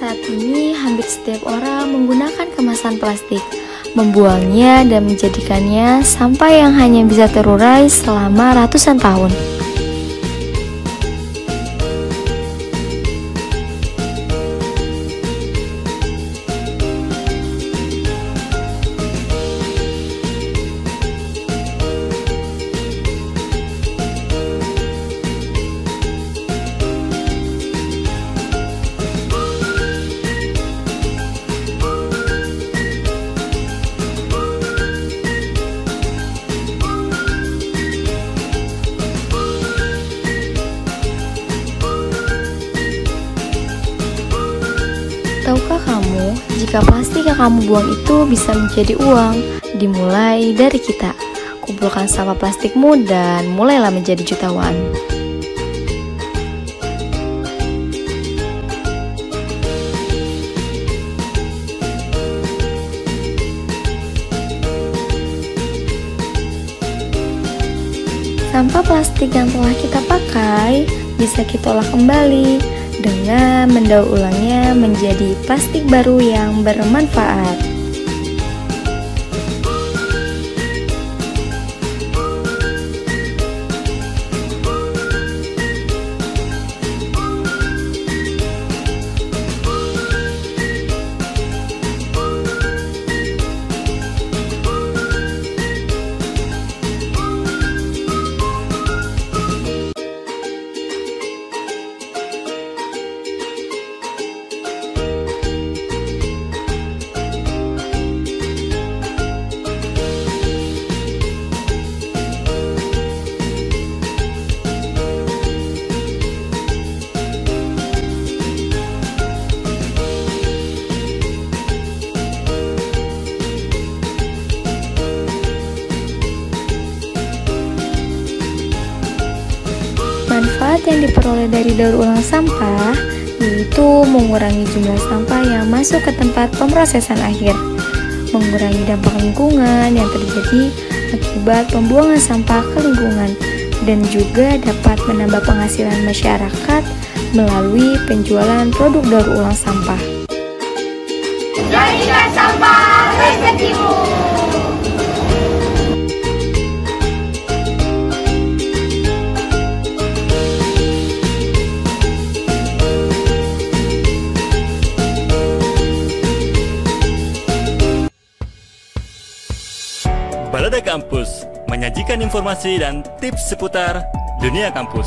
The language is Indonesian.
Saat ini hampir setiap orang menggunakan kemasan plastik, membuangnya dan menjadikannya sampah yang hanya bisa terurai selama ratusan tahun. Tahukah kamu, jika plastik yang kamu buang itu bisa menjadi uang, dimulai dari kita. Kumpulkan sampah plastikmu dan mulailah menjadi jutawan. Sampah plastik yang telah kita pakai bisa kita olah kembali dengan mendaur ulangnya menjadi plastik baru yang bermanfaat. Manfaat yang diperoleh dari daur ulang sampah yaitu mengurangi jumlah sampah yang masuk ke tempat pemrosesan akhir, mengurangi dampak lingkungan yang terjadi akibat pembuangan sampah ke lingkungan, dan juga dapat menambah penghasilan masyarakat melalui penjualan produk daur ulang sampah. Jadikan sampah rezekimu. Balada Kampus menyajikan informasi dan tips seputar dunia kampus.